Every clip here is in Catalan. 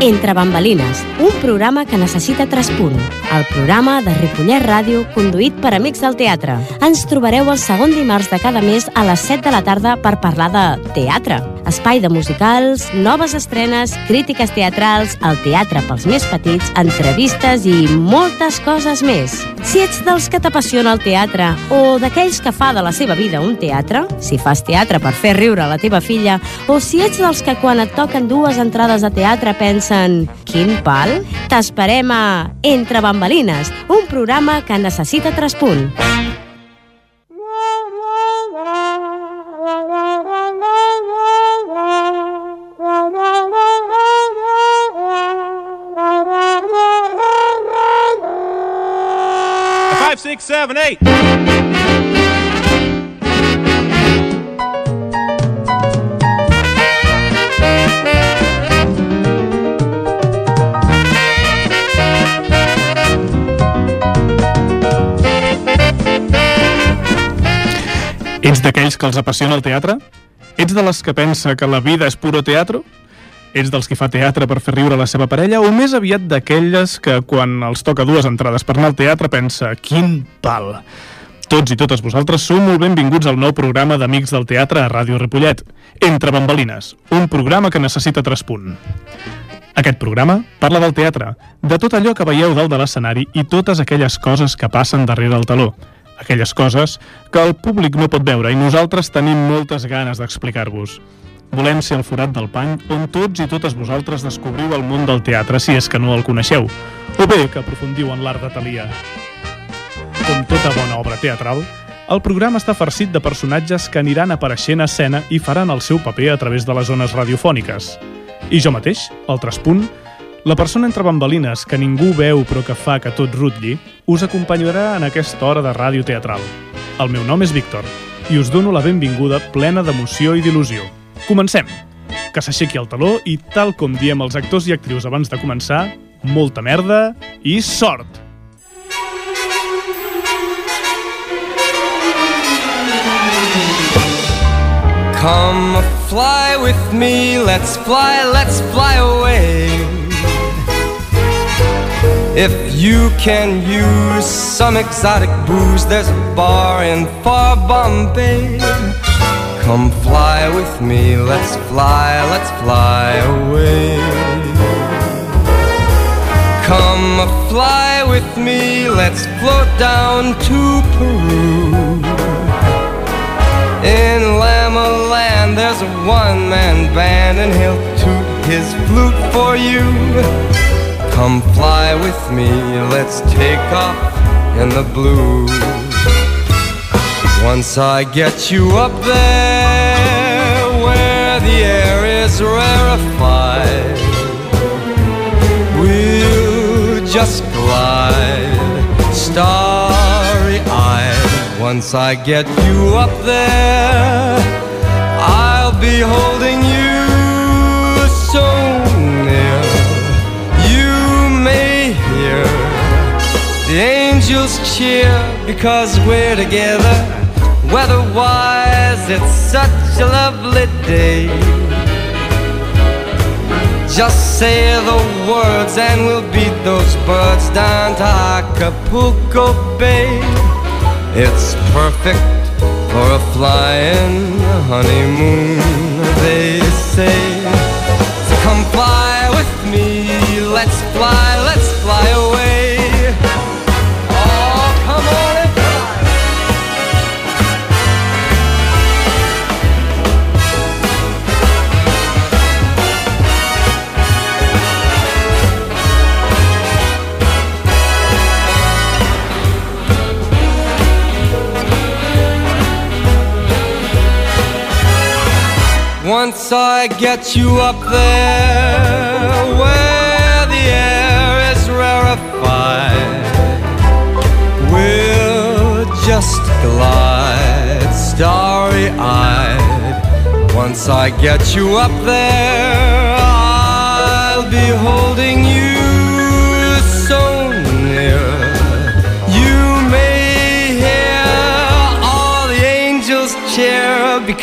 Entre bambalines, un programa que necessita traspunt. El programa de Ripollet Ràdio, conduït per amics del teatre. Ens trobareu el segon dimarts de cada mes a les 7 de la tarda per parlar de teatre. Espai de musicals, noves estrenes, crítiques teatrals, el teatre pels més petits, entrevistes i moltes coses més. Si ets dels que t'apassiona el teatre o d'aquells que fa de la seva vida un teatre, si fas teatre per fer riure la teva filla, o si ets dels que quan et toquen dues entrades a teatre pensen «Quin pal?» T'esperem a Entre Bambalines, un programa que necessita traspunt. Five, six, seven, eight. D'aquells que els apassiona el teatre? Ets de les que pensa que la vida és puro teatro? Ets dels que fa teatre per fer riure la seva parella o més aviat d'aquelles que quan els toca dues entrades per anar al teatre pensa quin pal? Tots i totes vosaltres sou molt benvinguts al nou programa d'Amics del Teatre a Ràdio Ripollet, Entre Bambalines, un programa que necessita traspunt. Aquest programa parla del teatre, de tot allò que veieu dalt de l'escenari i totes aquelles coses que passen darrere el taló. Aquelles coses que el públic no pot veure i nosaltres tenim moltes ganes d'explicar-vos. Volem ser el forat del pany on tots i totes vosaltres descobriu el món del teatre si és que no el coneixeu, o bé que aprofundiu en l'art de Talia. Com tota bona obra teatral, el programa està farcit de personatges que aniran apareixent a escena i faran el seu paper a través de les zones radiofòniques. I jo mateix, el traspunt, la persona entre bambalines que ningú veu però que fa que tot rutlli, us acompanyarà en aquesta hora de ràdio teatral. El meu nom és Víctor i us dono la benvinguda plena d'emoció i d'il·lusió. Comencem! Que s'aixequi el taló i, tal com diem els actors i actrius abans de començar, molta merda i sort! Come fly with me, let's fly, let's fly away. If you can use some exotic booze, there's a bar in far Bombay. Come fly with me, let's fly, let's fly away. Come fly with me, let's float down to Peru. In Lama Land, there's a one man band, and he'll toot his flute for you. Come fly with me, let's take off in the blue. Once I get you up there where the air is rarefied, we'll just glide starry eyed. Once I get you up there, I'll be holding angels cheer because we're together. Weatherwise, it's such a lovely day. Just say the words and we'll beat those birds down to Acapulco Bay. It's perfect for a flying honeymoon, they say. So come fly Once I get you up there where the air is rarefied, we'll just glide starry eyed. Once I get you up there, I'll be holding you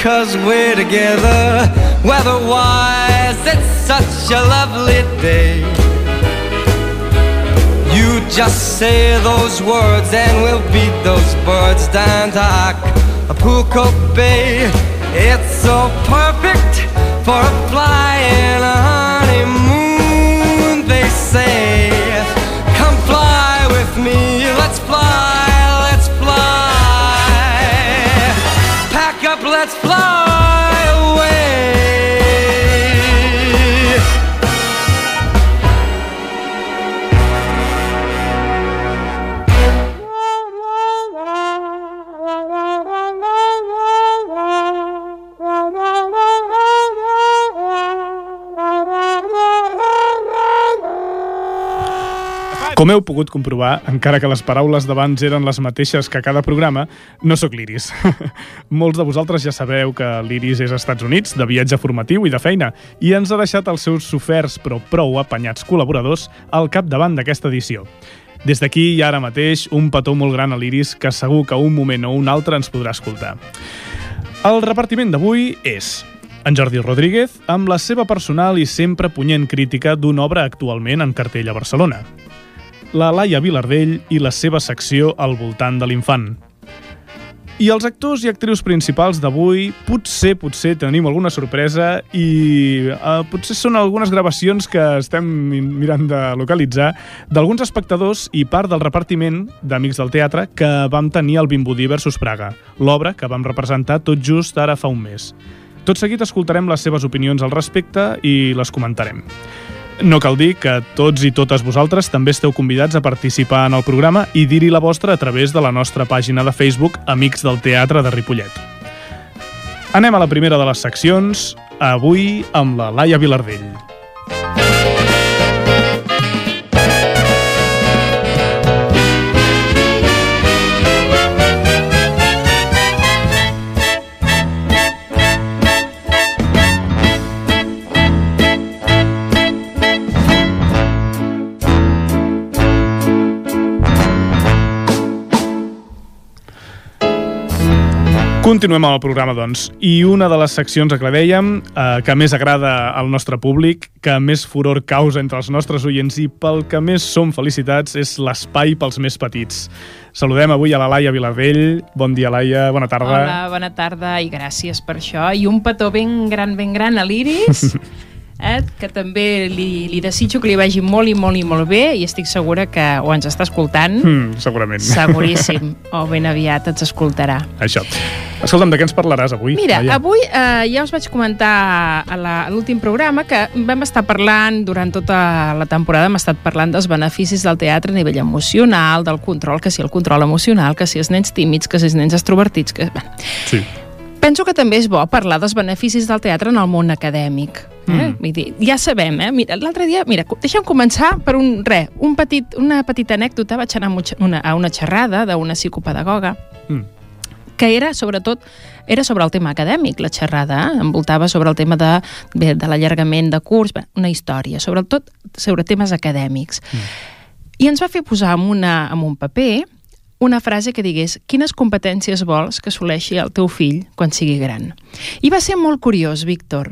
because we're together. Weatherwise, it's such a lovely day. You just say those words and we'll beat those birds down to Acapulco Bay. It's so perfect for a fly in a honeymoon, they say. Com heu pogut comprovar, encara que les paraules d'abans eren les mateixes que cada programa, no sóc l'Iris. Molts de vosaltres ja sabeu que l'Iris és als Estats Units, de viatge formatiu i de feina, i ens ha deixat els seus soferts però prou apanyats col·laboradors al capdavant d'aquesta edició. Des d'aquí i ara mateix, un petó molt gran a l'Iris que segur que un moment o un altre ens podrà escoltar. El repartiment d'avui és en Jordi Rodríguez, amb la seva personal i sempre punyent crítica d'una obra actualment en cartell a Barcelona. La Laia Vilardell i la seva secció al voltant de l'infant. I els actors i actrius principals d'avui potser, potser tenim alguna sorpresa i uh, potser són algunes gravacions que estem mirant de localitzar d'alguns espectadors i part del repartiment d'Amics del Teatre que vam tenir al Bimbudí versus Praga, l'obra que vam representar tot just ara fa un mes. Tot seguit escoltarem les seves opinions al respecte i les comentarem. No cal dir que tots i totes vosaltres també esteu convidats a participar en el programa i dir-hi la vostra a través de la nostra pàgina de Facebook Amics del Teatre de Ripollet. Anem a la primera de les seccions, avui amb la Laia Vilardell. Continuem amb el programa, doncs. I una de les seccions que dèiem, eh, que més agrada al nostre públic, que més furor causa entre els nostres oients i pel que més som felicitats, és l'espai pels més petits. Saludem avui a la Laia Vilardell. Bon dia, Laia. Bona tarda. Hola, bona tarda i gràcies per això. I un petó ben gran, ben gran a l'Iris, eh, que també li, li desitjo que li vagi molt i molt i molt bé i estic segura que o ens està escoltant, Mm, segurament. seguríssim, o ben aviat ens escoltarà. Això. Escolta'm, de què ens parlaràs avui? Mira, Laia? avui eh, ja us vaig comentar a l'últim programa que vam estar parlant durant tota la temporada, hem estat parlant dels beneficis del teatre a nivell emocional, del control, que si el control emocional, que si els nens tímids, que si els nens extrovertits... Que, bé, Sí. Penso que també és bo parlar dels beneficis del teatre en el món acadèmic. Eh? Mm. Vull dir, ja sabem, eh? Mira, l'altre dia, mira, deixa'm començar per un, re, un petit, una petita anècdota. Vaig anar a una- una, a una xerrada d'una psicopedagoga Mm. que era, sobretot, era sobre el tema acadèmic, la xerrada, eh? envoltava sobre el tema de, bé, de l'allargament de curs, bé, una història, sobretot sobre temes acadèmics. Mm. I ens va fer posar en, una, en un paper una frase que digués quines competències vols que assoleixi el teu fill quan sigui gran. I va ser molt curiós, Víctor,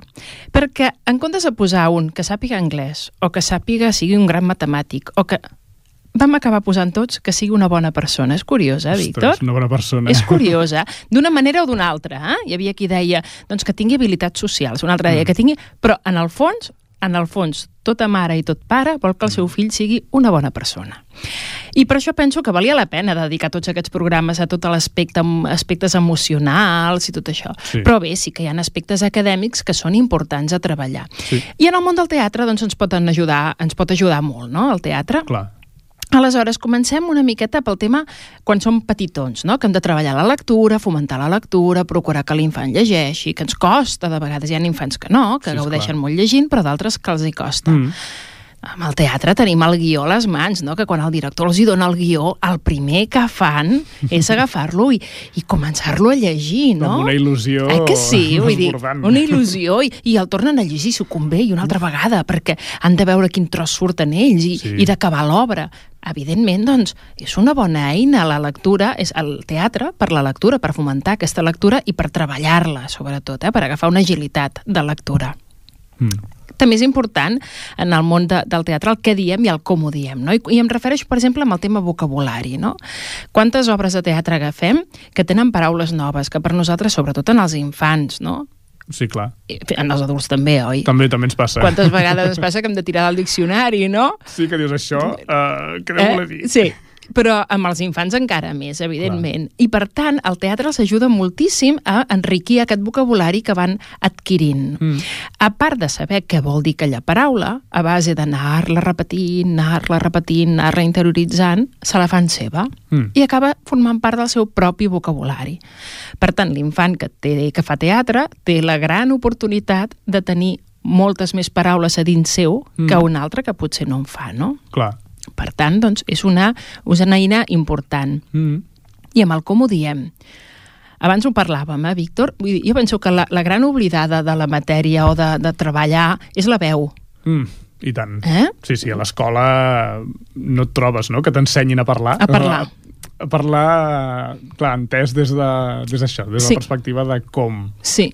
perquè en comptes de posar un que sàpiga anglès o que sàpiga sigui un gran matemàtic o que vam acabar posant tots que sigui una bona persona. És curiós, eh, Víctor? Ostres, una bona persona. És curiosa, d'una manera o d'una altra. Eh? Hi havia qui deia doncs, que tingui habilitats socials, un altre deia que tingui... Però en el fons, en el fons, tota mare i tot pare vol que el seu fill sigui una bona persona. I per això penso que valia la pena dedicar tots aquests programes a tot l'aspecte aspectes emocionals i tot això. Sí. Però bé, sí que hi ha aspectes acadèmics que són importants a treballar. Sí. I en el món del teatre doncs, ens, poden ajudar, ens pot ajudar molt, no?, el teatre. Clar. Aleshores, comencem una miqueta pel tema quan som petitons, no? que hem de treballar la lectura, fomentar la lectura, procurar que l'infant llegeixi, que ens costa, de vegades hi ha infants que no, que Sí, gaudeixen esclar. molt llegint, però d'altres que els hi costa. Mm. Amb el teatre tenim el guió a les mans, no? que quan el director els hi dona el guió, el primer que fan és agafar-lo i, i començar-lo a llegir, no? Amb una il·lusió Eh que sí? Vull dir, una il·lusió, i, i el tornen a llegir, s'ho convé, i una altra vegada, perquè han de veure quin tros surten ells i, Sí. i d'acabar l'obra. Evidentment, doncs, és una bona eina la lectura, és el teatre per la lectura, per fomentar aquesta lectura i per treballar-la, sobretot, eh, per agafar una agilitat de lectura. Mm. també és important en el món de, del teatre el què diem i el com ho diem, no? I, I em refereixo, per exemple, amb el tema vocabulari, no? Quantes obres de teatre agafem que tenen paraules noves, que per nosaltres, sobretot en els infants, no? Sí, clar. I en els adults també, oi? També també ens passa. Quantes vegades ens passa que hem de tirar del diccionari, no? Sí, que dius això, uh, què deu voler dir? Sí, però amb els infants encara més, evidentment. Clar. I, per tant, el teatre els ajuda moltíssim a enriquir aquest vocabulari que van adquirint. Mm. A part de saber què vol dir aquella paraula, a base d'anar-la repetint, anar-la repetint, anar-la interioritzant, se la fan seva mm. i acaba formant part del seu propi vocabulari. Per tant, l'infant que, té, que fa teatre té la gran oportunitat de tenir moltes més paraules a dins seu mm. que un altre que potser no en fa, no? Clar. Per tant, doncs, és una, és una eina important. Mm. I amb el com ho diem. Abans ho parlàvem, eh, Víctor? Vull dir, jo penso que la, la gran oblidada de la matèria o de, de treballar és la veu. Mm. I tant. Eh? Sí, sí, a l'escola no et trobes, no?, que t'ensenyin a parlar. A parlar a parlar, clar, entès des de des d'això, des de Sí. la perspectiva de com. Sí.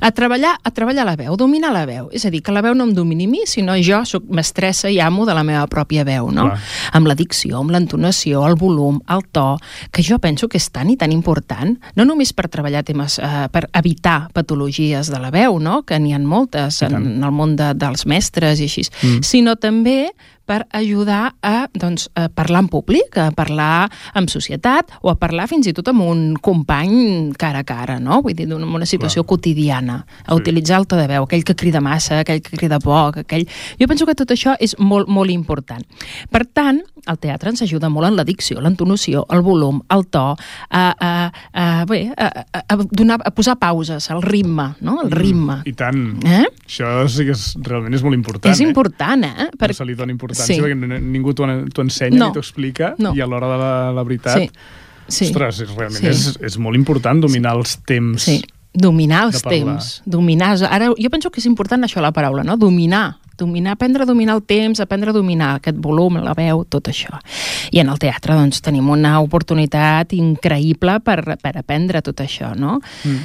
A treballar, a treballar la veu, dominar la veu. És a dir, que la veu no em domini a mi, sinó jo sóc mestressa i amo de la meva pròpia veu, no? Clar. Amb la dicció, amb l'entonació, el volum, el to, que jo penso que és tan i tan important, no només per treballar temes, eh, per evitar patologies de la veu, no? que n'hi ha moltes en, en el món de, dels mestres i així, Mm. sinó també per ajudar a, doncs, a parlar en públic, a parlar en societat o a parlar fins i tot amb un company cara a cara, no? Vull dir, en una situació Clar. quotidiana, a Sí. utilitzar el to de veu, aquell que crida massa, aquell que crida poc, aquell... Jo penso que tot això és molt, molt important. Per tant, el teatre ens ajuda molt en la dicció, l'entonació, el volum, el to, a, a, a, bé, a, a, a, donar, a posar pauses, el ritme, no? El ritme. I tant. Eh? Això sí que és, realment és molt important, És eh? important, eh? Per... No se li dona importància, Sí. perquè ningú t'ho ensenya No. ni t'ho explica, No. i a l'hora de la, la veritat... Sí. Sí. Ostres, realment Sí. és, és molt important dominar els temps. Sí, dominar els temps. Dominar, ara, jo penso que és important això, la paraula, no? Dominar. Dominar, aprendre a dominar el temps, aprendre a dominar aquest volum, la veu, tot això. I en el teatre, doncs, tenim una oportunitat increïble per, per aprendre tot això, no? Mm.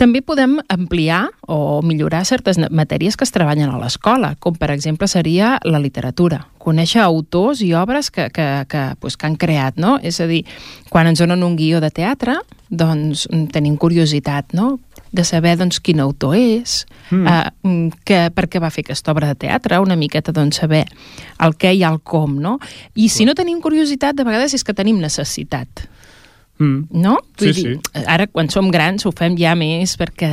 També podem ampliar o millorar certes matèries que es treballen a l'escola, com per exemple seria la literatura. Conèixer autors i obres que, que, que, pues, que han creat, no? És a dir, quan ens donen un guió de teatre, doncs mm, tenim curiositat, no? de saber doncs, quin autor és, Mm. eh, mm, que, per què va fer aquesta obra de teatre, una miqueta doncs, saber el què i el com. No? I si no tenim curiositat, de vegades és que tenim necessitat Mm. no? Sí, dir, Ara, quan som grans, ho fem ja més perquè,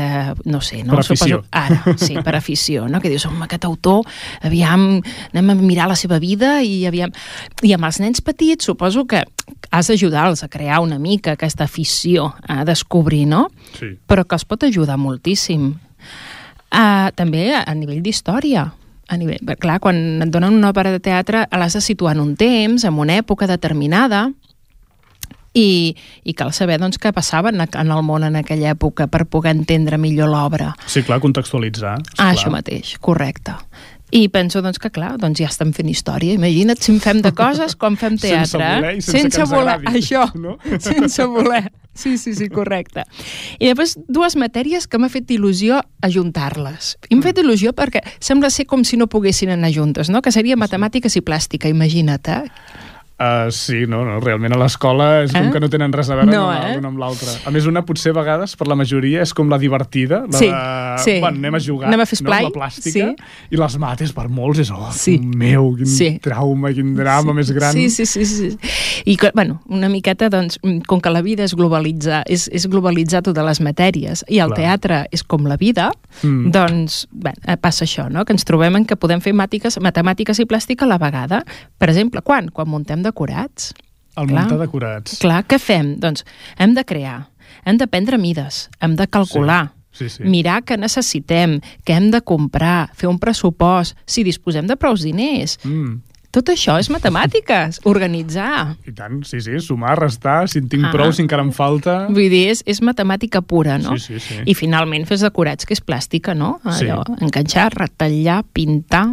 no sé, no? Per afició. Ara, sí, per afició, no? Que dius, home, aquest autor, aviam, anem a mirar la seva vida i aviam... I amb els nens petits suposo que has d'ajudar-los a crear una mica aquesta afició a descobrir, no? Sí. Però que els pot ajudar moltíssim. Uh, també a, a nivell d'història. A nivell, clar, quan et donen una obra de teatre l'has de situar en un temps, en una època determinada, i, i cal saber doncs, què passava en, en el món en aquella època per poder entendre millor l'obra. Sí, clar, contextualitzar. Ah, esclar. això mateix, correcte. I penso doncs, que, clar, doncs ja estem fent història. Imagina't si en fem de coses com fem teatre. Sense voler i sense sense que ens voler. agradi, Això, no? sense voler. Sí, sí, sí, correcte. I després dues matèries que m'ha fet il·lusió ajuntar-les. I m'ha fet il·lusió perquè sembla ser com si no poguessin anar juntes, no? Que seria matemàtiques i plàstica, imagina't, eh? Uh, sí, no, no, realment a l'escola és com Eh? que no tenen res a veure No, no, eh? l'una amb l'altra. A més, una potser a vegades, per la majoria, és com la divertida, la Sí, de, sí. bueno, anem a jugar, Anem a fer no, esplai, amb la plàstica, sí. i les mates per molts és, oh, Sí. sí. meu, quin Sí. trauma, quin drama més gran. Sí, sí, sí, sí. I, bueno, una miqueta, doncs, mm, com que la vida és globalitzar, és, és globalitzar totes les matèries, i el Clar. teatre és com la vida, Mm. doncs, bé, eh, passa això, no?, que ens trobem en que podem fer màtiques, matemàtiques i plàstica a la vegada. Per exemple, quan? Quan muntem decorats. El Clar. muntar decorats. Clar, què fem? Doncs hem de crear, hem de prendre mides, hem de calcular, Sí, sí. mirar què necessitem, què hem de comprar, fer un pressupost, si disposem de prous diners. Mm. Tot això és matemàtiques, organitzar. I tant, sí, sí, sumar, restar, si en tinc Ah. prou, si encara em falta... Vull dir, és, és matemàtica pura, no? Sí, sí, sí. I finalment fes decorats, que és plàstica, no? Sí. Allò, enganxar, retallar, pintar...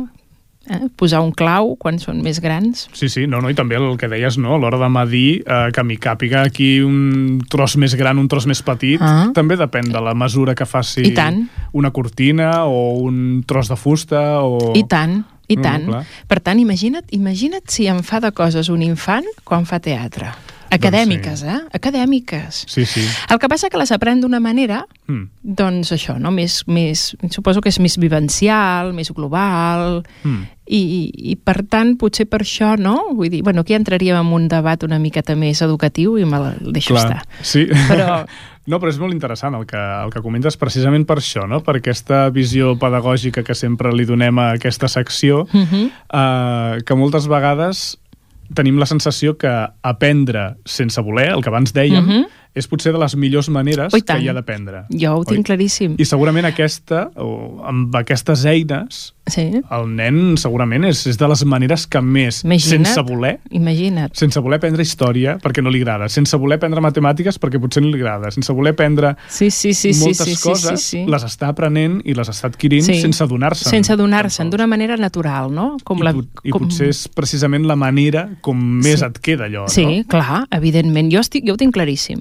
eh? posar un clau quan són més grans. Sí, sí, no, no, i també el que deies, no?, a l'hora de medir, eh, que m'hi càpiga aquí un tros més gran, un tros més petit, Ah. també depèn de la mesura que faci una cortina o un tros de fusta o... I tant, i No, no, tant. clar. per tant, imagina't, imagina't si em fa de coses un infant quan fa teatre. Acadèmiques, sí. eh? Acadèmiques. Sí, sí. El que passa que les aprèn d'una manera Mm. doncs això, no? més, més, suposo que és més vivencial, més global, Mm. I, i, per tant, potser per això, no? Vull dir, bueno, aquí entraríem en un debat una miqueta més educatiu i me'l deixo Clar, estar. sí. Però- No, però és molt interessant el que, el que comentes precisament per això, no? per aquesta visió pedagògica que sempre li donem a aquesta secció, Uh -huh. eh, que moltes vegades tenim la sensació que aprendre sense voler, el que abans dèiem, Mhm. És potser de les millors maneres que hi ha d'aprendre. Jo ho Oi? tinc claríssim. I segurament aquesta, o amb aquestes eines, Sí, el nen segurament és, és de les maneres que més, Imagina't. sense voler, imagina't. sense voler aprendre història perquè no li agrada, sense voler aprendre matemàtiques perquè potser no li agrada, sense voler aprendre Sí, sí, sí, sí, moltes sí, sí, coses, sí, sí. les està aprenent i les està adquirint Sí. sense adonar-se'n. Sense adonar-se'n, tan d'una manera natural, no? Com I, la, pot, I com... potser és precisament la manera com més Sí. et queda allò, Sí, no? clar, evidentment. Jo, estic, jo ho tinc claríssim.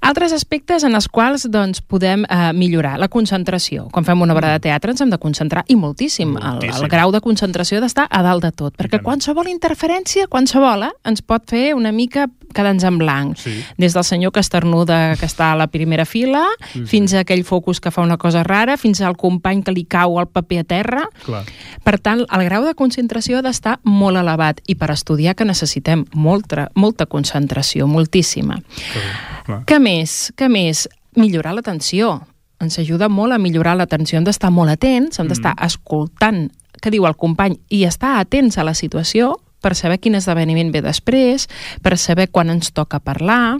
Altres aspectes en els quals doncs, podem eh, millorar. La concentració. Quan fem una obra de teatre ens hem de concentrar, i moltíssim. El, Moltíssim. el grau de concentració ha d'estar a dalt de tot, perquè qualsevol interferència, qualsevol, eh, ens pot fer una mica quedar-nos en blanc. Sí. Des del senyor que esternuda que està a la primera fila, Sí, sí. fins a aquell focus que fa una cosa rara, fins al company que li cau el paper a terra. Clar. Per tant, el grau de concentració ha d'estar molt elevat i per estudiar que necessitem molta, molta concentració, moltíssima. clar, clar. Què més? Què més? Millorar l'atenció. Ens ajuda molt a millorar l'atenció. Hem d'estar molt atents, hem d'estar escoltant què diu el company i estar atents a la situació per saber quin esdeveniment ve després, per saber quan ens toca parlar,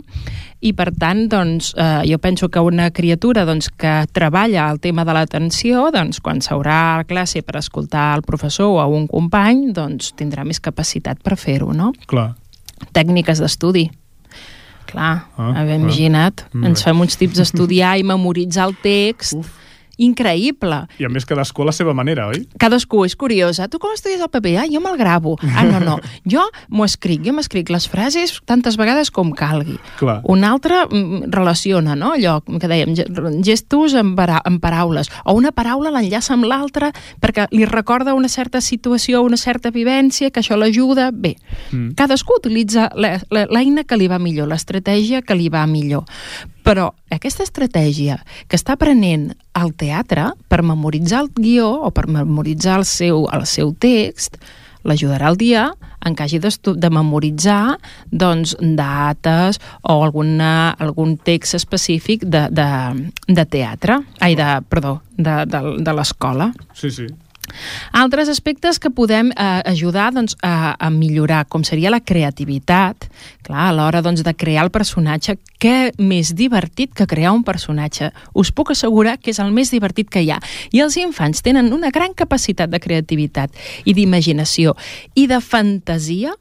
i per tant, doncs, eh, jo penso que una criatura doncs, que treballa el tema de l'atenció, doncs, quan s'haurà a classe per escoltar el professor o a un company, doncs, tindrà més capacitat per fer-ho, no? clar. Tècniques d'estudi. Clar, Ah, ah, ah. imagina't, Molt ens fem uns tips d'estudiar i memoritzar el text. Uf. Increïble. I a més cadascú a la seva manera, oi? Cadascú és curiosa. Tu com estudies el paper? Ah, jo me'l gravo. Ah, no, no. Jo m'ho escric. Jo m'escric les frases tantes vegades com calgui. Clar. Un altre mm, relaciona, no? Allò que dèiem, ge- gestos amb, para amb paraules. O una paraula l'enllaça amb l'altra perquè li recorda una certa situació, una certa vivència, que això l'ajuda. Bé, Mm. cadascú utilitza l'eina que li va millor, l'estratègia que li va millor. Però aquesta estratègia que està aprenent al teatre per memoritzar el guió o per memoritzar el seu, el seu text l'ajudarà el dia en què hagi de memoritzar doncs, dates o alguna, algun text específic de, de, de teatre, ai, de, perdó, de, de, de l'escola. Sí, sí. Altres aspectes que podem eh, ajudar doncs, a, a millorar, com seria la creativitat, clar, a l'hora doncs, de crear el personatge, què més divertit que crear un personatge? Us puc assegurar que és el més divertit que hi ha. I els infants tenen una gran capacitat de creativitat i d'imaginació i de fantasia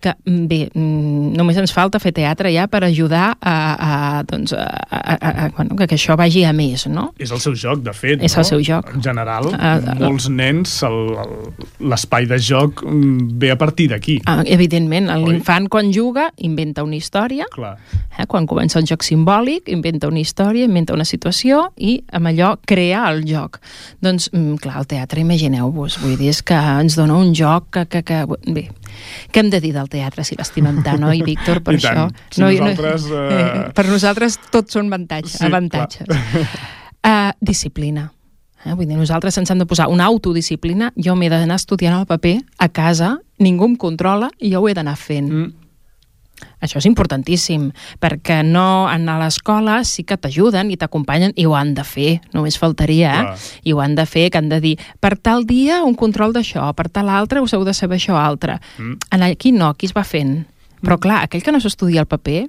que, mm, bé, mm, només ens falta fer teatre ja per ajudar a, a, doncs, a, a, a, a, bueno, que, que això vagi a més, no? És el seu joc, de fet. És no? el seu joc. En general, Ah, ah, molts nens, l'espai de joc mm, ve a partir d'aquí. Ah, evidentment, l'infant quan juga inventa una història, Clar. eh? quan comença el joc simbòlic, inventa una història, inventa una situació i amb allò crea el joc. Doncs, clar, el teatre, imagineu-vos, vull dir, és que ens dona un joc que... que, que bé, què hem de dir del teatre si l'estimem tant, oi, Víctor, per I tant. això? Si nosaltres, eh, per nosaltres tots són avantatges, Sí, avantatges. Uh, disciplina. Eh? Vull dir, nosaltres ens hem de posar una autodisciplina, jo m'he d'anar estudiant el paper a casa, ningú em controla i jo ho he d'anar fent. Mm. Això és importantíssim, perquè no en a l'escola sí que t'ajuden i t'acompanyen i ho han de fer, només faltaria, eh? Clar. I ho han de fer, que han de dir, per tal dia un control d'això, per tal altre us heu de saber això altre. Mm. En aquí no, aquí es va fent. Però clar, aquell que no s'estudia el paper,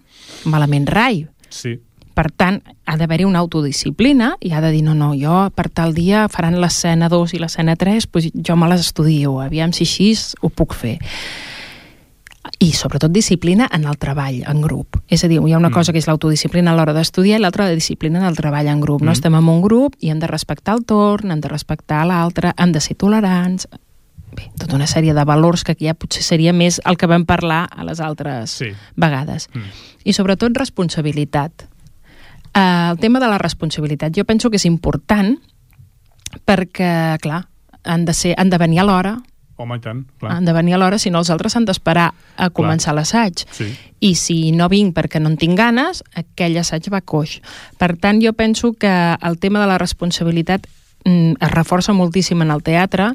malament rai. Sí. Per tant, ha d'haver-hi una autodisciplina i ha de dir, no, no, jo per tal dia faran l'escena 2 i l'escena 3, doncs jo me les estudio, aviam si així ho puc fer. I sobretot disciplina en el treball en grup. És a dir, hi ha una Mm. cosa que és l'autodisciplina a l'hora d'estudiar i l'altra la disciplina en el treball en grup. No Mm. estem en un grup i hem de respectar el torn, hem de respectar l'altre, hem de ser tolerants, bé, tota una sèrie de valors que ja potser seria més el que vam parlar a les altres Sí. vegades. Mm. I sobretot responsabilitat. Uh, el tema de la responsabilitat jo penso que és important perquè, clar, han de, ser, han de venir a l'hora, Home, i tant, clar. han de venir a l'hora, si no els altres han d'esperar a començar l'assaig. Sí. I si no vinc perquè no en tinc ganes, aquell assaig va coix. Per tant, jo penso que el tema de la responsabilitat mm, es reforça moltíssim en el teatre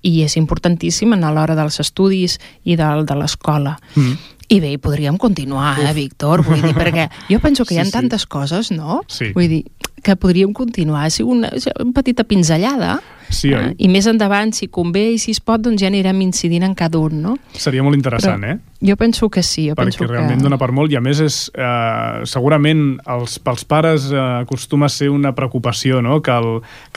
i és importantíssim a l'hora dels estudis i del, de l'escola. Mm. I bé, hi podríem continuar, eh, Víctor? Vull dir, perquè jo penso que hi ha Sí, sí. tantes coses, no? Sí. Vull dir, que podríem continuar. Ha sigut una, una petita pinzellada. Sí, oi? eh? I més endavant, si convé i si es pot, doncs ja anirem incidint en cada un, no? Seria molt interessant, eh? Jo penso que sí. Jo perquè penso realment que... dona per molt i a més és, eh, segurament els, pels pares eh, acostuma a ser una preocupació no? que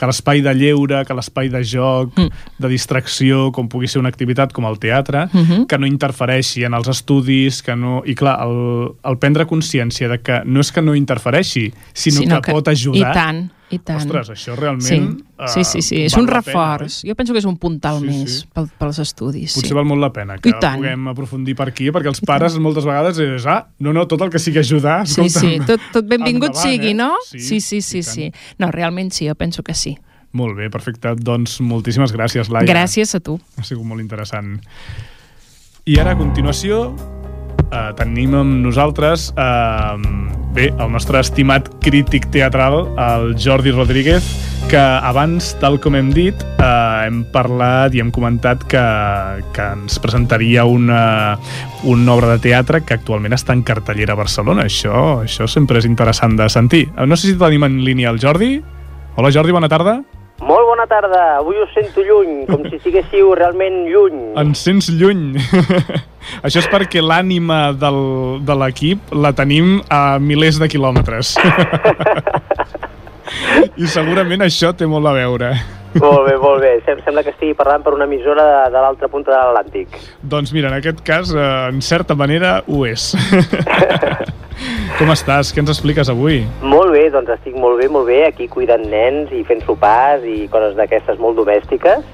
l'espai de lleure, que l'espai de joc, Mm. de distracció, com pugui ser una activitat com el teatre, Mhm. que no interfereixi en els estudis, que no... I clar, el, el prendre consciència de que no és que no interfereixi, sinó, que, pot ajudar... I tant, i tant. Ostres, això Sí, realment... eh, sí, sí, sí. és un la pena, reforç. jo penso que és un puntal Sí, més sí. pel, pels estudis. Potser sí. val molt la pena que I tant. puguem aprofundir per aquí, perquè els pares moltes vegades és, ah, no, no, tot el que sigui ajudar, Sí, sí, tot, tot benvingut endavant, sigui, eh? no? Sí, sí, sí, sí, i sí. tant. No, realment sí, jo penso que sí. Molt bé, perfecte. Doncs moltíssimes gràcies, Laia. Gràcies a tu. Ha sigut molt interessant. I ara, a continuació, eh, tenim amb nosaltres eh, bé, el nostre estimat crític teatral, el Jordi Rodríguez, que abans, tal com hem dit, eh, hem parlat i hem comentat que, que ens presentaria una, una obra de teatre que actualment està en cartellera a Barcelona. Això, això sempre és interessant de sentir. Eh, No sé si tenim en línia el Jordi. Hola, Jordi, bona tarda. Bona tarda, avui us sento lluny, com si estiguéssiu realment lluny. Ens sents lluny. Això és perquè l'ànima del, de l'equip la tenim a milers de quilòmetres. I segurament això té molt a veure. Molt bé, molt bé, Sem sembla que estigui parlant per una emissora de, de l'altra punta de l'Atlàntic. Doncs mira, en aquest cas, eh, en certa manera, ho és. Com estàs? Què ens expliques avui? Molt bé, doncs estic molt bé, molt bé, aquí cuidant nens i fent sopars i coses d'aquestes molt domèstiques.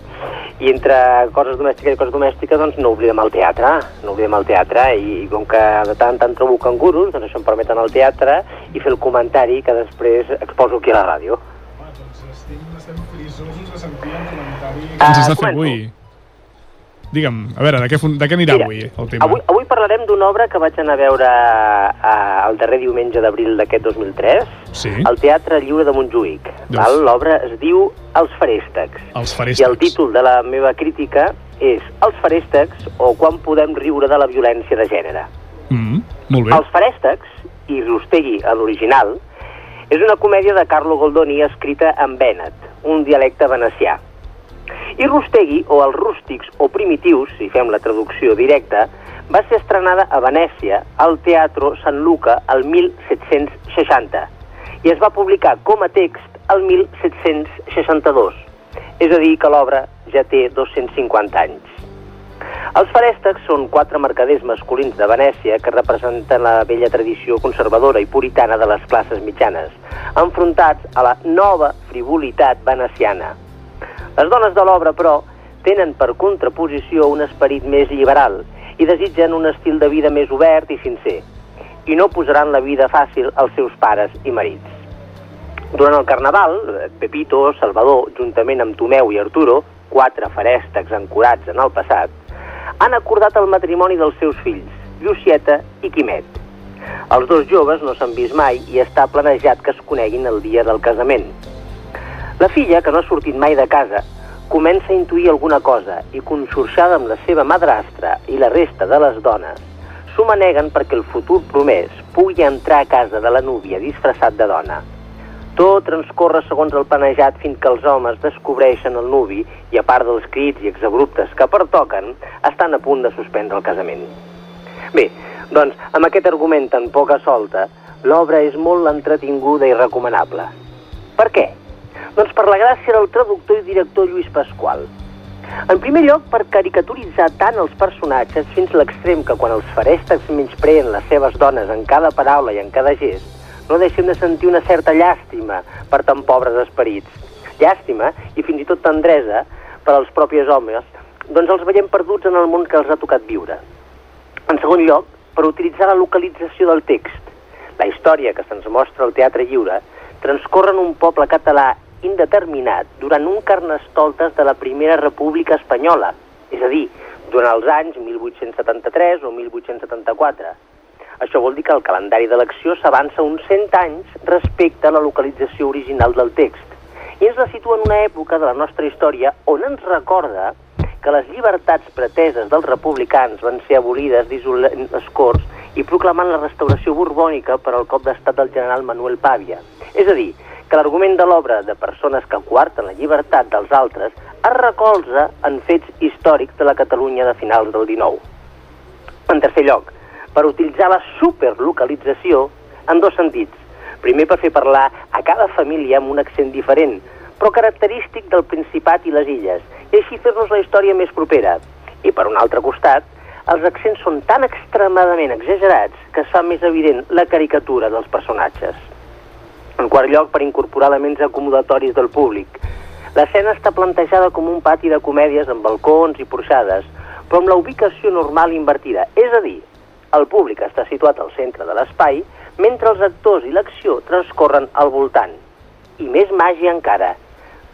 I entre coses domèstiques i coses domèstiques, doncs no oblidem el teatre, no oblidem el teatre, i com que de tant en tant trobo cangurus, doncs això em permet anar al teatre i fer el comentari que després exposo aquí a la ràdio. Sentir el comentari Ah, ens has de fer avui. Digue'm, a veure, de què, de què anirà Mira, avui el tema? Avui, avui parlarem d'una obra que vaig anar a veure eh, el darrer diumenge d'abril d'aquest 2003 Sí, al Teatre Lliure de Montjuïc. Val? L'obra es diu Els Feréstecs. els I faréstecs. el títol de la meva crítica és Els Feréstecs o quan podem riure de la violència de gènere. Mm, molt bé. Els Feréstecs, i Rustegui a l'original, és una comèdia de Carlo Goldoni escrita en vènet, un dialecte venecià. I Rustegui, o els rústics o primitius, si fem la traducció directa, va ser estrenada a Venècia al Teatro San Luca el 1760 i es va publicar com a text el 1762. És a dir, que l'obra ja té 250 anys. Els feréstecs són quatre mercaders masculins de Venècia que representen la vella tradició conservadora i puritana de les classes mitjanes, enfrontats a la nova frivolitat veneciana. Les dones de l'obra, però, tenen per contraposició un esperit més liberal i desitgen un estil de vida més obert i sincer, i no posaran la vida fàcil als seus pares i marits. Durant el Carnaval, Pepito, Salvador, juntament amb Tomeu i Arturo, quatre feréstecs ancorats en el passat, han acordat el matrimoni dels seus fills, Llucieta i Quimet. Els dos joves no s'han vist mai i està planejat que es coneguin el dia del casament. La filla, que no ha sortit mai de casa, comença a intuir alguna cosa i, conxorxada amb la seva madrastra i la resta de les dones, s'ho maneguen perquè el futur promès pugui entrar a casa de la núvia disfressat de dona. Tot transcorre segons el planejat fins que els homes descobreixen el nuvi i, a part dels crits i exabruptes que pertoquen, estan a punt de suspendre el casament. Bé, doncs, amb aquest argument tan poca solta, l'obra és molt entretinguda i recomanable. Per què? Doncs per la gràcia del traductor i director Lluís Pasqual. En primer lloc, per caricaturitzar tant els personatges fins l'extrem que quan els feréstecs menyspreen les seves dones en cada paraula i en cada gest, no deixem de sentir una certa llàstima per tan pobres esperits. Llàstima i fins i tot tendresa per als propis homes Doncs els veiem perduts en el món que els ha tocat viure. En segon lloc, per utilitzar la localització del text. La història que se'ns mostra al Teatre Lliure transcorre en un poble català indeterminat durant un carnestoltes de la Primera República Espanyola, és a dir, durant els anys 1873 o 1874. Això vol dir que el calendari d'elecció s'avança uns 100 anys respecte a la localització original del text i ens la situa en una època de la nostra història on ens recorda que les llibertats preteses dels republicans van ser abolides dissolent les Corts i proclamant la restauració borbònica per al cop d'estat del general Manuel Pàvia. És a dir, que l'argument de l'obra de persones que coarten la llibertat dels altres es recolza en fets històrics de la Catalunya de finals del XIX. En tercer lloc, per utilitzar la superlocalització en dos sentits. Primer, per fer parlar a cada família amb un accent diferent, però característic del Principat i les Illes, i així fer-nos la història més propera. I per un altre costat, els accents són tan extremadament exagerats que es fa més evident la caricatura dels personatges. En quart lloc, per incorporar elements acomodatoris del públic. L'escena està plantejada com un pati de comèdies amb balcons i porxades, però amb la ubicació normal invertida, és a dir, el públic està situat al centre de l'espai, mentre els actors i l'acció transcorren al voltant. I més màgia encara,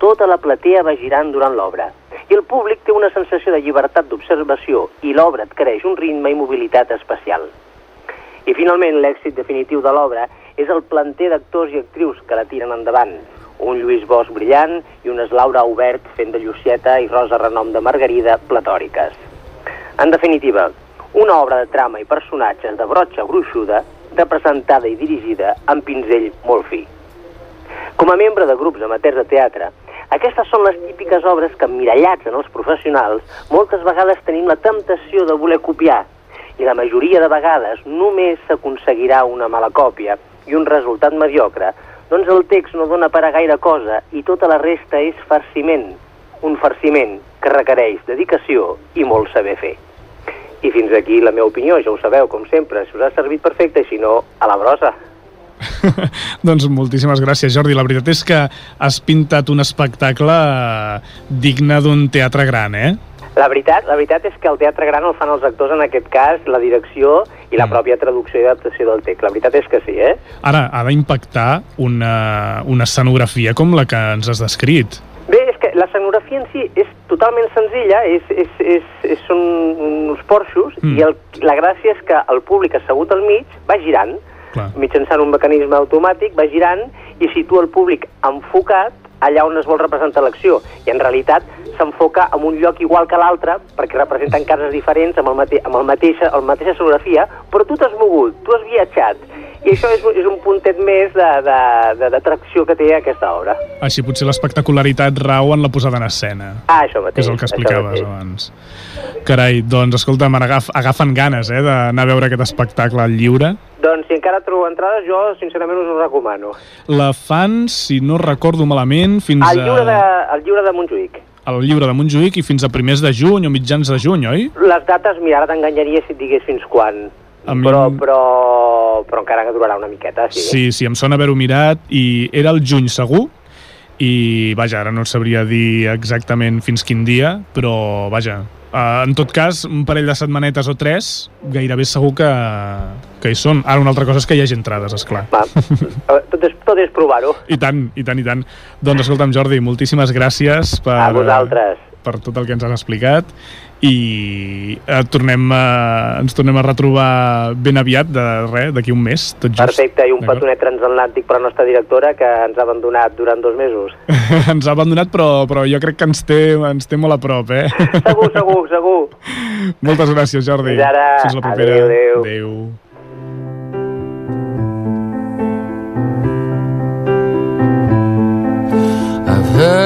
tota la platea va girant durant l'obra, i el públic té una sensació de llibertat d'observació i l'obra adquireix un ritme i mobilitat especial. I finalment, l'èxit definitiu de l'obra és el planter d'actors i actrius que la tiren endavant. Un Lluís Bosch brillant i una Laura Obert fent de Llucieta i Rosa Renom de Margarida platòriques. En definitiva, una obra de trama i personatges de brotxa gruixuda representada i dirigida amb pinzell molt fi. Com a membre de grups amateurs de teatre, aquestes són les típiques obres que, emmirallats en els professionals, moltes vegades tenim la temptació de voler copiar, i la majoria de vegades només s'aconseguirà una mala còpia i un resultat mediocre, doncs el text no dona per a gaire cosa i tota la resta és farciment, un farciment que requereix dedicació i molt saber fer. I fins aquí la meva opinió, ja ho sabeu, com sempre, si us ha servit perfecte i si no, a la brossa. doncs moltíssimes gràcies, Jordi. La veritat és que has pintat un espectacle eh, digne d'un teatre gran, eh? La veritat, la veritat és que el teatre gran el fan els actors, en aquest cas, la direcció i la mm. pròpia traducció i adaptació del text. La veritat és que sí, eh? Ara, ha d'impactar una, una escenografia com la que ens has descrit. Bé, és que l'escenografia en si és totalment senzilla, és, és, és, és, són uns porxos mm. i el, la gràcia és que el públic assegut al mig va girant, Clar. mitjançant un mecanisme automàtic, va girant i situa el públic enfocat allà on es vol representar l'acció. I en realitat s'enfoca en un lloc igual que l'altre, perquè representen cases diferents, amb, el mate amb el mateix, el mateixa escenografia, però tu t'has mogut, tu has viatjat. I això és, és un puntet més d'atracció que té aquesta obra. Així potser l'espectacularitat rau en la posada en escena. Ah, això mateix. és el que explicaves abans. Carai, doncs escolta'm, agaf, agafen ganes eh, d'anar a veure aquest espectacle lliure. Doncs si encara trobo entrades, jo sincerament us ho recomano. La fan, si no recordo malament, fins al lliure de, al lliure de Montjuïc. Al lliure de Montjuïc i fins a primers de juny o mitjans de juny, oi? Les dates, mira, ara t'enganyaria si et digués fins quan. A però, però, però encara que durarà una miqueta, sí. Sí, sí, em sona haver-ho mirat i era el juny segur i vaja, ara no sabria dir exactament fins quin dia, però vaja, en tot cas, un parell de setmanetes o tres, gairebé segur que, que hi són. Ara, una altra cosa és que hi hagi entrades, és clar. Va, tot és, tot és provar-ho. I tant, i tant, i tant. Doncs escolta'm, Jordi, moltíssimes gràcies per, a vosaltres. per tot el que ens has explicat i eh, tornem a, ens tornem a retrobar ben aviat, de res, d'aquí un mes, tot just. Perfecte, i un petonet transatlàntic per la nostra directora que ens ha abandonat durant dos mesos. ens ha abandonat, però, però jo crec que ens té, ens té molt a prop, eh? segur, segur, segur. Moltes gràcies, Jordi. Fins ara. Fins la propera. Adéu, adéu. adéu.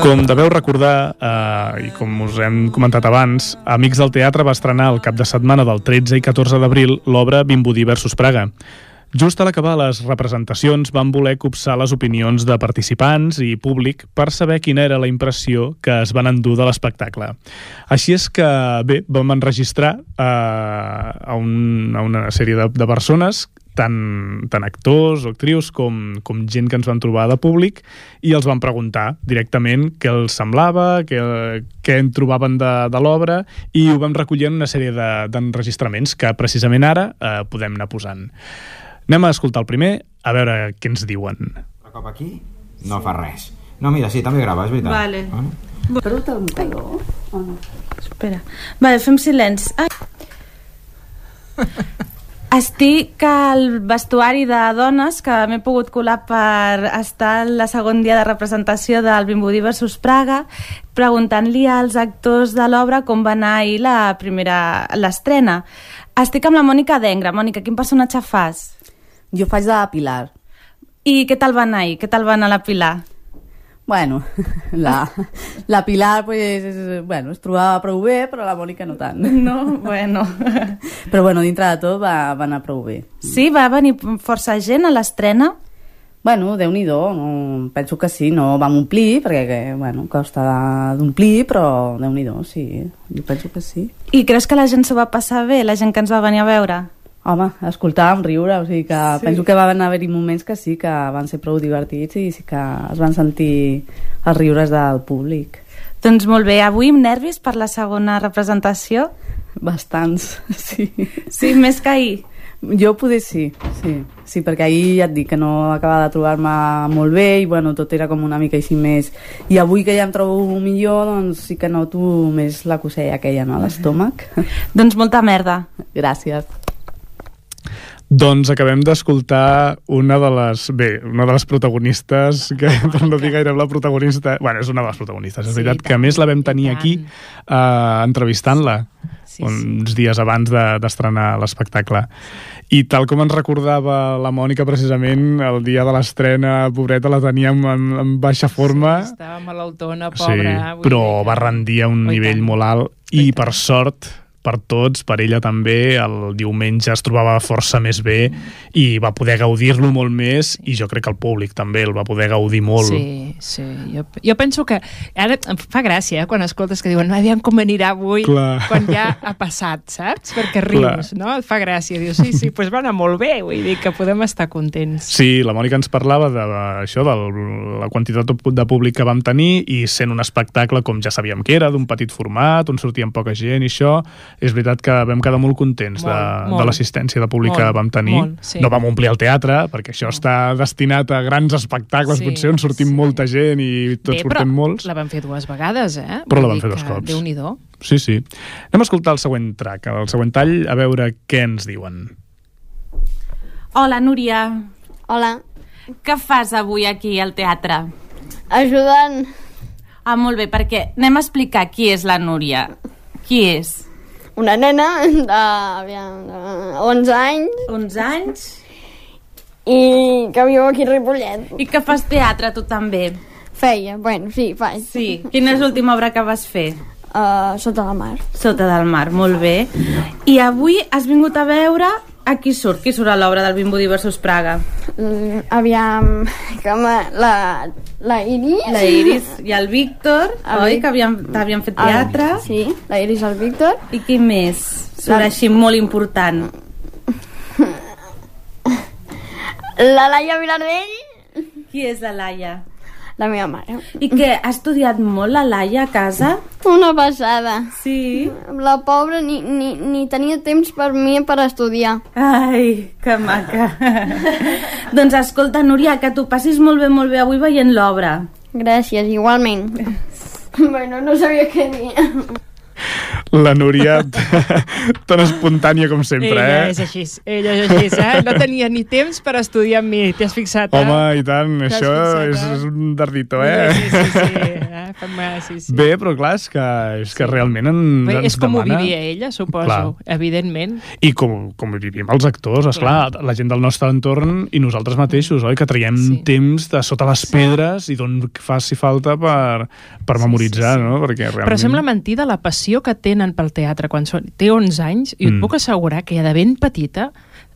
Com deveu recordar, eh, i com us hem comentat abans, Amics del Teatre va estrenar el cap de setmana del 13 i 14 d'abril l'obra Vimbodí versus Praga. Just a l'acabar les representacions van voler copsar les opinions de participants i públic per saber quina era la impressió que es van endur de l'espectacle. Així és que, bé, vam enregistrar eh, a, un, a una sèrie de, de persones tant, tant actors o actrius com, com gent que ens van trobar de públic i els van preguntar directament què els semblava, què, què en trobaven de, de l'obra i ho vam recollir en una sèrie de- d'enregistraments que precisament ara eh, podem anar posant. Anem a escoltar el primer, a veure què ens diuen. Un cop aquí no fa res. No, mira, sí, també grava, és veritat. Vale. Vale. Però un calor o no? Espera. Vale, fem silenci. Ai. Estic al vestuari de dones que m'he pogut colar per estar el segon dia de representació del Vimbodí versus Praga preguntant-li als actors de l'obra com va anar ahir la primera l'estrena. Estic amb la Mònica Dengra. Mònica, quin personatge fas? Jo faig de Pilar. I què tal va anar ahir? Què tal va anar la Pilar? Bueno, la, la Pilar pues, és, bueno, es trobava prou bé, però la Mònica no tant. No? Bueno. Però bueno, dintre de tot va, va anar prou bé. Sí, va venir força gent a l'estrena? Bueno, déu nhi no, penso que sí, no vam omplir, perquè que, bueno, costa d'omplir, però déu nhi sí, jo penso que sí. I creus que la gent s'ho va passar bé, la gent que ens va venir a veure? Home, escoltàvem riure, o sigui que sí. penso que van haver-hi moments que sí que van ser prou divertits i sí que es van sentir els riures del públic. Doncs molt bé, avui amb nervis per la segona representació? Bastants, sí. Sí, més que ahir? Jo poder sí, sí, sí, perquè ahir ja et dic que no acabava de trobar-me molt bé i bueno, tot era com una mica així més... I avui que ja em trobo millor, doncs sí que noto més la cosella aquella, no?, a l'estómac. Doncs molta merda. Gràcies. Doncs acabem d'escoltar una de les... Bé, una de les protagonistes, que per no dir gaire la protagonista... Bueno, és una de les protagonistes, és Sí, veritat, i que a tant, més la vam tenir tant. aquí eh, entrevistant-la Sí, uns dies abans de- d'estrenar l'espectacle. I tal com ens recordava la Mònica precisament, el dia de l'estrena, pobreta, la teníem en, en baixa forma, Sí, estava malaltona, sí, pobra. vull però va rendir a un Oh, i nivell tant. molt alt i, per sort per tots, per ella també, el diumenge es trobava força més bé i va poder gaudir-lo molt més i jo crec que el públic també el va poder gaudir molt. Sí, sí. Jo, jo penso que... Ara em fa gràcia, eh, quan escoltes que diuen aviam com anirà avui, Clar. quan ja ha passat, saps? Perquè rius, no? Et fa gràcia. Dius, sí, sí, doncs pues va anar molt bé, vull dir que podem estar contents. Sí, la Mònica ens parlava de, això, de la quantitat de públic que vam tenir i sent un espectacle com ja sabíem que era, d'un petit format, on sortien poca gent i això, és veritat que vam quedar molt contents Molt, de, molt. de l'assistència de públic que Molt, vam tenir. molt, sí. No vam omplir el teatre, perquè això està destinat a grans espectacles, Sí, potser on sortim sí. molta gent i tots Bé, però sortem molts. la van fer dues vegades, eh? Però la dir fer dos que cops. Déu-n'hi-do. Sí, sí. Anem a escoltar el següent track, el següent tall, a veure què ens diuen. Hola, Núria. Hola. Què fas avui aquí al teatre? Ajudant. Ah, molt bé, perquè anem a explicar qui és la Núria. Qui és? Una nena de, aviam, de 11 anys 11 anys? i que viu aquí a Ripollet. I que fas teatre, tu també? Feia, bueno, sí, faig. Sí. Quina és l'última obra que vas fer? Uh, sota la mar. Sota del mar, molt bé. I avui has vingut a veure a qui surt? Qui surt a l'obra del Bimbo versus Praga? Mm, aviam, que la, la Iris. La Iris i el Víctor, El oi? Vic- Que havien, havien fet El- teatre. sí, la Iris i el Víctor. I qui més? Surt La- així molt important. La Laia Vilardell. Qui és la Laia? La meva mare. I què, ha estudiat molt la Laia a casa? Una passada. Sí? La pobra ni, ni, ni tenia temps per mi per estudiar. Ai, que maca. doncs escolta, Núria, que t'ho passis molt bé, molt bé avui veient l'obra. Gràcies, igualment. bueno, no sabia què dir. La Núria, tan espontània com sempre, ella eh? és així, ella és així, eh? No tenia ni temps per estudiar amb mi, t'hi has fixat, eh? Home, i tant, això fixat, és, eh? és un dardito, eh? Sí, sí, sí, eh? Fem, sí, sí. Bé, però clar, és que, és que realment en, Bé, ens és com ho demana... vivia ella, suposo, Clar. evidentment. I com, com ho vivim els actors, esclar, la gent del nostre entorn i nosaltres mateixos, oi? Que traiem sí. temps de sota les pedres i d'on faci falta per, per memoritzar, no? Perquè realment... Però sembla mentida la passió que tenen pel teatre quan són, té 11 anys i et Mm. puc assegurar que ja de ben petita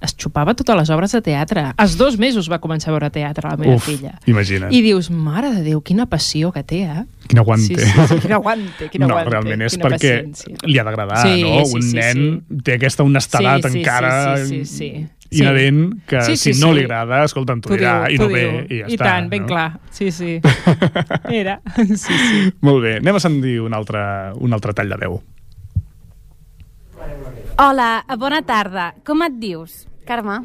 es xupava totes les obres de teatre. Als dos mesos va començar a veure teatre la meva Uf, filla. imagina't. I dius, mare de Déu, quina passió que té, eh? Quin aguante. Sí, sí, sí, quin aguante, quin no, aguante. realment és quina perquè paciència. li ha d'agradar, Sí, no? sí, Un sí, nen sí. té aquesta honestedat Sí, sí, encara sí, sí, sí, sí. inherent que Sí, sí, si no sí. li agrada, escolta, t'ho dirà i no ve i ja I està. tant, ben no? clar. Sí, sí. Era. Sí, sí. Molt bé, anem a sentir un altre, un altre tall de veu. Hola, bona tarda. Com et dius? Carme.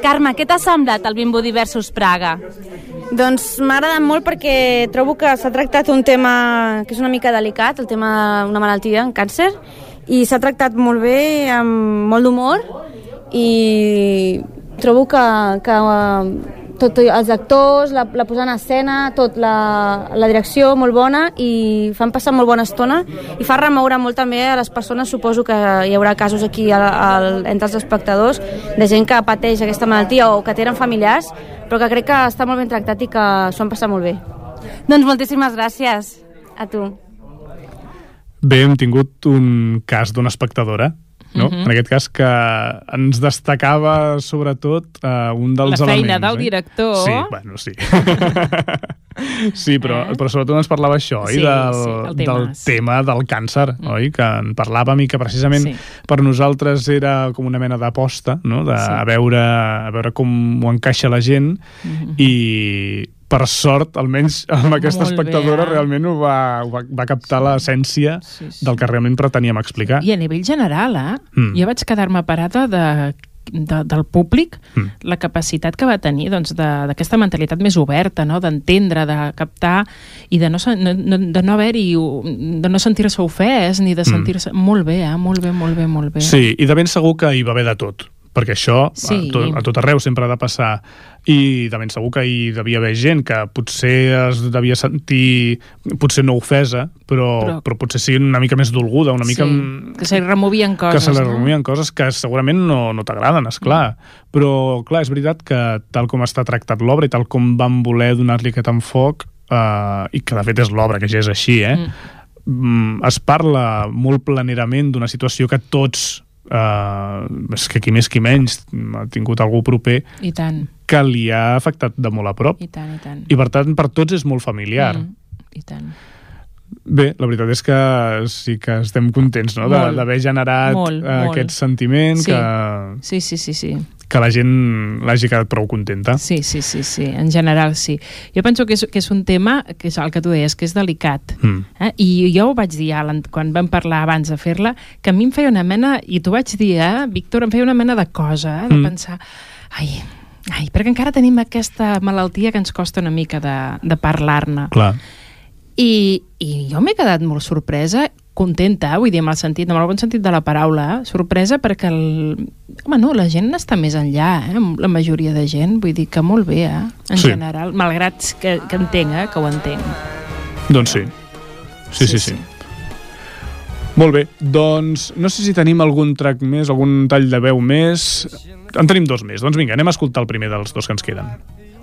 Carme, què t'ha semblat el Bimbo Diversos Praga? Doncs m'ha agradat molt perquè trobo que s'ha tractat un tema que és una mica delicat, el tema d'una malaltia, un càncer, i s'ha tractat molt bé, amb molt d'humor, i trobo que, que tot, els actors, la, la posada en escena, tot, la, la direcció molt bona i fan passar molt bona estona i fa remoure molt també a les persones, suposo que hi haurà casos aquí al, al, entre els espectadors de gent que pateix aquesta malaltia o que tenen familiars, però que crec que està molt ben tractat i que s'ho han passat molt bé. Doncs moltíssimes gràcies. A tu. Bé, hem tingut un cas d'una espectadora, no? Mhm. En aquest cas que ens destacava sobretot uh, un dels La feina elements. del eh? director. Sí, bueno, sí. sí, però, eh? però sobretot ens parlava això, oi? Sí, del, sí, el tema, del tema del càncer, mm. oi? Que en parlàvem i que precisament Sí. per nosaltres era com una mena d'aposta, no? De, Sí. a, veure, a veure com ho encaixa la gent Mhm. i per sort, almenys amb aquesta Molt bé, espectadora eh? realment ho va, ho va, va captar l'essència Sí, sí. del que realment preteníem explicar. I a nivell general, eh? Mm. Jo vaig quedar-me parada de, de, del públic, Mm. la capacitat que va tenir doncs, de- d'aquesta mentalitat més oberta, no? d'entendre, de captar i de no, no, de no haver-hi, de no sentir-se ofès ni de sentir-se... Molt bé, eh? molt bé, molt bé, molt bé. Mm. Sí, i de ben segur que hi va haver de tot perquè això Sí. a, tot, a tot arreu sempre ha de passar i de ben segur que hi devia haver gent que potser es devia sentir potser no ofesa, però, però, Però- però potser sí una mica més dolguda, una mica... sí, que se li removien coses. que se li no? removien coses que segurament no, no t'agraden, és clar. Però, clar, és veritat que tal com està tractat l'obra i tal com van voler donar-li aquest enfoc, eh, i que de fet és l'obra que ja és així, eh? Mm. es parla molt planerament d'una situació que tots eh, és que qui més qui menys ha tingut algú proper I tant, que li ha afectat de molt a prop i tant, i tant. i per tant per tots és molt familiar mm. I tant. Bé, la veritat és que sí que estem contents no? D'haver generat Molt, eh, molt. aquest sentiment Sí. que, Sí, sí, sí, sí. Que la gent l'hagi quedat prou contenta. Sí, sí, sí, sí, en general sí. Jo penso que és, que és un tema, que és el que tu deies, que és delicat. Mm. Eh? I jo ho vaig dir ja l'an- quan vam parlar abans de fer-la, que a mi em feia una mena, i t'ho vaig dir, eh, Víctor, em feia una mena de cosa, eh, de Mm. pensar, ai, ai, perquè encara tenim aquesta malaltia que ens costa una mica de, de parlar-ne. Clar. I, I jo m'he quedat molt sorpresa, contenta, vull dir, amb el sentit, amb el bon sentit de la paraula, eh? sorpresa perquè el... Home, no, la gent està més enllà, eh? la majoria de gent, vull dir que molt bé, eh? en Sí. general, malgrat que, que entenc, eh? que ho entenc. Doncs sí. Sí, sí, sí. sí. Molt bé, doncs no sé si tenim algun track més, algun tall de veu més. En tenim dos més. Doncs vinga, anem a escoltar el primer dels dos que ens queden.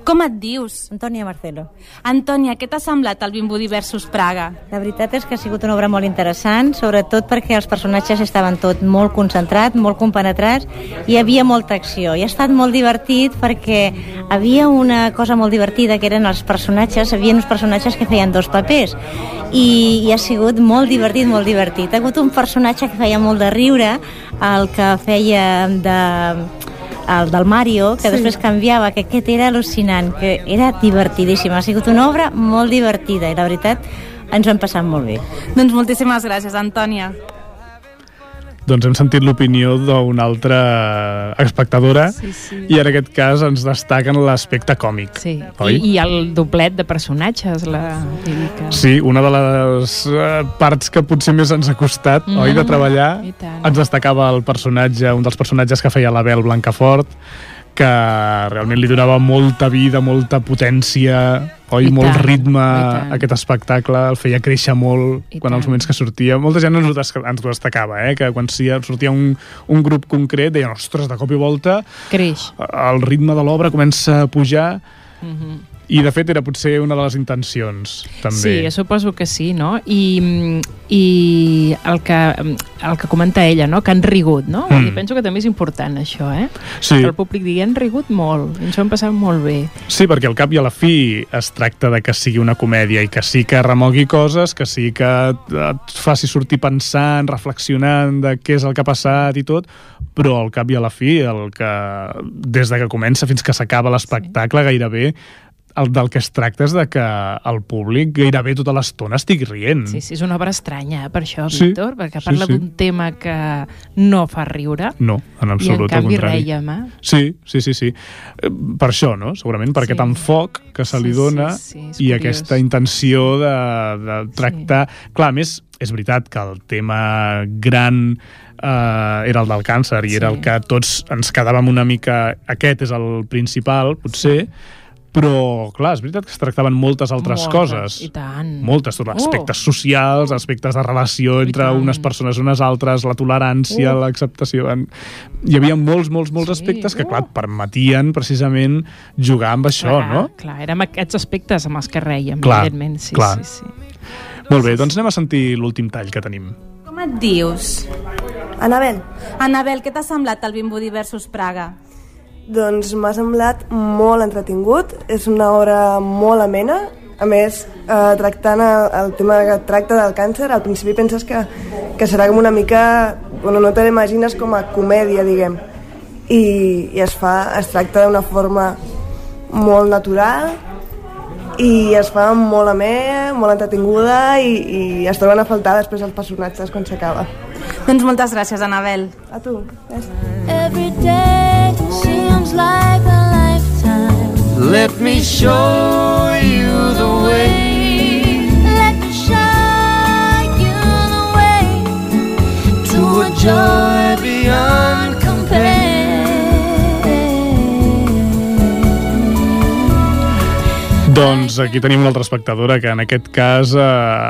Com et dius? Antònia Marcelo. Antònia, què t'ha semblat el Bimbo Diversos Praga? La veritat és que ha sigut una obra molt interessant, sobretot perquè els personatges estaven tot molt concentrats, molt compenetrats, i hi havia molta acció. I ha estat molt divertit perquè havia una cosa molt divertida, que eren els personatges, hi havia uns personatges que feien dos papers, i, i ha sigut molt divertit, molt divertit. Ha hagut un personatge que feia molt de riure, el que feia de el del Mario, que Sí. després canviava, que aquest era al·lucinant, que era divertidíssim. Ha sigut una obra molt divertida i la veritat ens ho hem passat molt bé. Doncs moltíssimes gràcies, Antònia. Doncs hem sentit l'opinió d'una altra espectadora Sí, sí. i en aquest cas ens destaquen l'aspecte còmic. Sí, Oi? I, i el doblet de personatges, la Lírica. Sí, una de les eh, parts que potser més ens ha costat, Mm, oi, de treballar, i tant. ens destacava el personatge, un dels personatges que feia la Bel Blancafort, que realment li donava molta vida, molta potència, oi, I molt tant, ritme a aquest espectacle, el feia créixer molt I quan els tant. moments que sortia. Molta gent ens ho, des ens ho destacava, eh? que quan sortia un, un grup concret deien, ostres, de cop i volta Creix. el ritme de l'obra comença a pujar Mhm. I de fet era potser una de les intencions també. Sí, suposo que sí, no? I, i el, que, el que comenta ella, no? Que han rigut, no? Mm. I penso que també és important això, eh? Sí. Que el públic digui, han rigut molt, ens ho hem passat molt bé. Sí, perquè al cap i a la fi es tracta de que sigui una comèdia i que sí que remogui coses, que sí que et faci sortir pensant, reflexionant de què és el que ha passat i tot, però al cap i a la fi, el que des de que comença fins que s'acaba l'espectacle gairebé el del que es tracta és de que el públic gairebé tota l'estona estigui rient. Sí, sí, és una obra estranya, per això, Sí, Víctor, perquè sí, parla sí. d'un tema que no fa riure. No, en absolut, I en canvi eh? Sí, sí, sí, sí. Eh, Per això, no? Segurament per Sí. aquest enfoc que se li Sí, dona sí, sí, i curiós. aquesta intenció de, de tractar... Clar, a més, és veritat que el tema gran eh, era el del càncer i era Sí. el que tots ens quedàvem una mica... Aquest és el principal, potser, però, clar, és veritat que es tractaven moltes altres Moltes, coses. i tant. Moltes, tot, Oh. aspectes socials, aspectes de relació entre tant. unes persones i unes altres, la tolerància, Oh. l'acceptació... En- Hi havia molts, molts, molts Sí, aspectes que, oh. clar, et permetien precisament jugar amb això, clar, no? Clar, érem aquests aspectes amb els que rèiem, Clar, evidentment. Sí, clar. sí, sí. Molt bé, doncs anem a sentir l'últim tall que tenim. Com et dius? Anabel, Anabel, què t'ha semblat el Bimbo versus Praga? Doncs m'ha semblat molt entretingut, és una obra molt amena, a més, eh, tractant el, el tema que tracta del càncer, al principi penses que, que serà com una mica... Bueno, no te l'imagines com a comèdia, diguem. I, i es fa, es tracta d'una forma molt natural i es fa molt amè, molt entretinguda i, i es troben a faltar després els personatges quan s'acaba. Doncs moltes gràcies, Anabel. A tu. Gràcies. Every day seems like a lifetime. Let me show you the way Let me show you the way to a joy beyond compare. Doncs aquí tenim una altra espectadora que en aquest cas eh,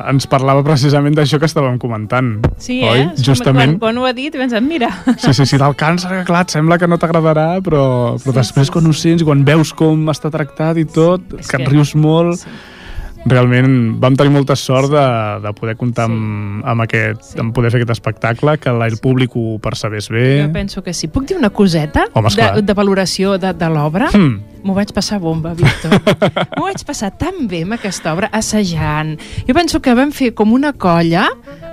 ens parlava precisament d'això que estàvem comentant. Sí, oi? eh? És com Justament. Quan, quan ho ha dit, he pensat, mira... Sí, sí, sí, del càncer, que clar, sembla que no t'agradarà, però, però després quan ho sents, quan veus com està tractat i tot, És que et rius molt... Realment vam tenir molta sort de, de poder comptar amb, amb, aquest, amb poder fer aquest espectacle, que el públic ho percebés bé. Jo penso que sí. Puc dir una coseta Home, esclar. de, de valoració de, de l'obra? Hmm. M'ho vaig passar bomba, Víctor. M'ho vaig passar tan bé amb aquesta obra, assajant. Jo penso que vam fer com una colla,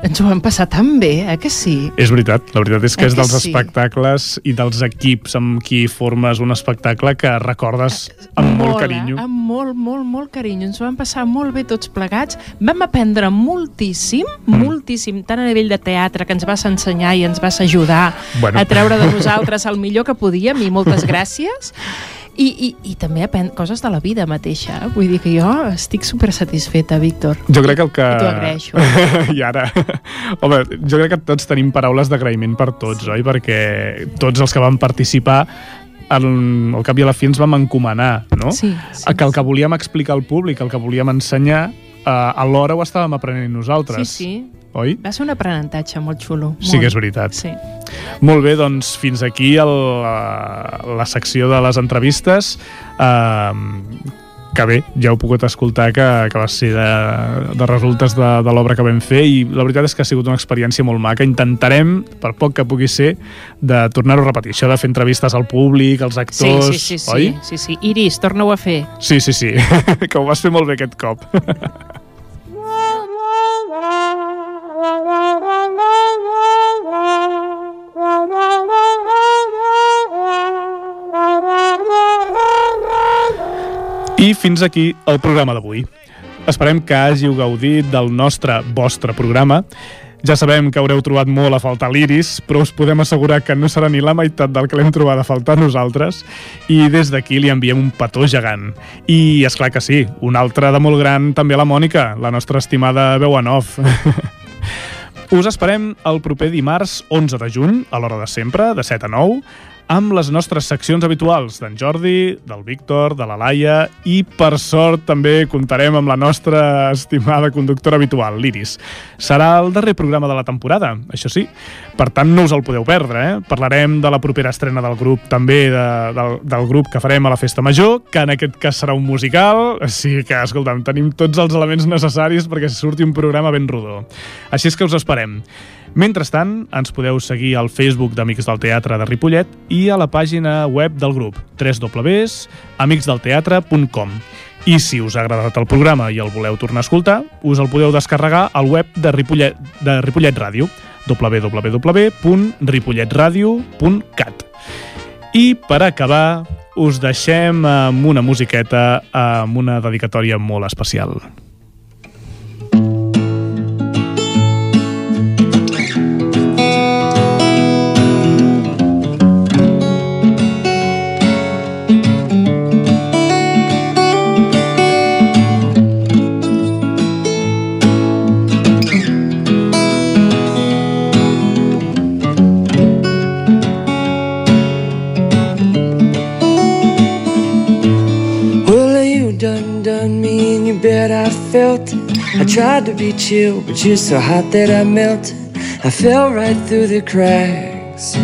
ens ho vam passar tan bé, eh, que sí? És veritat, la veritat és que Eh és que dels sí? espectacles i dels equips amb qui formes un espectacle que recordes amb molt, carinyo. Eh? Amb molt, molt, molt carinyo. Ens ho vam passar molt bé tots plegats. Vam aprendre moltíssim, Mm. moltíssim, tant a nivell de teatre, que ens vas ensenyar i ens vas ajudar Bueno. a treure de nosaltres el millor que podíem, i moltes gràcies. I, i, i també aprendre coses de la vida mateixa. eh? Vull dir que jo estic super satisfeta, Víctor. Jo crec que el que... I t'ho agraeixo. I ara... Home, jo crec que tots tenim paraules d'agraïment per tots, oi? Perquè tots els que vam participar al, al cap i a la fi ens vam encomanar, no? Sí, sí, A que el que volíem explicar al públic, el que volíem ensenyar, eh, alhora ho estàvem aprenent nosaltres. Sí, sí. Oi? Va ser un aprenentatge molt xulo. Sí molt. que és veritat. Sí. Molt bé, doncs fins aquí el, la, la secció de les entrevistes. Uh, que bé, ja heu pogut escoltar que, que va ser de, de resultes de, de l'obra que vam fer i la veritat és que ha sigut una experiència molt maca. Intentarem, per poc que pugui ser, de tornar-ho a repetir. Això de fer entrevistes al públic, als Sí, actors, sí, sí, sí, oi? sí, sí. Iris, torna-ho a fer. Sí, sí, sí, que ho vas fer molt bé aquest cop. I fins aquí el programa d'avui. Esperem que hàgiu gaudit del nostre, vostre programa. Ja sabem que haureu trobat molt a faltar l'Iris, però us podem assegurar que no serà ni la meitat del que l'hem trobat a faltar nosaltres i des d'aquí li enviem un petó gegant. I, és clar que sí, un altre de molt gran també a la Mònica, la nostra estimada veu en off. Us esperem el proper dimarts 11 de juny, a l'hora de sempre, de 7 a 9, amb les nostres seccions habituals d'en Jordi, del Víctor, de la Laia i, per sort, també comptarem amb la nostra estimada conductora habitual, l'Iris. Serà el darrer programa de la temporada, això sí. Per tant, no us el podeu perdre, eh? Parlarem de la propera estrena del grup, també de, del, del grup que farem a la Festa Major, que en aquest cas serà un musical, així que, escolta'm, tenim tots els elements necessaris perquè surti un programa ben rodó. Així és que us esperem. Mentrestant, ens podeu seguir al Facebook d'Amics del Teatre de Ripollet i a la pàgina web del grup www.amicsdelteatre.com i si us ha agradat el programa i el voleu tornar a escoltar, us el podeu descarregar al web de Ripollet, de Ripollet Ràdio www.ripolletradio.cat I per acabar, us deixem amb una musiqueta amb una dedicatòria molt especial. Felt. I tried to be chill, but you're so hot that I melted. I fell right through the cracks,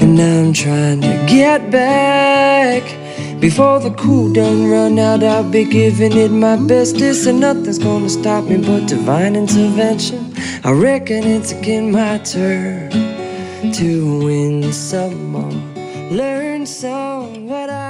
and now I'm trying to get back. Before the cool done run out, I'll be giving it my bestest, and nothing's gonna stop me but divine intervention. I reckon it's again my turn to win some or learn some, but I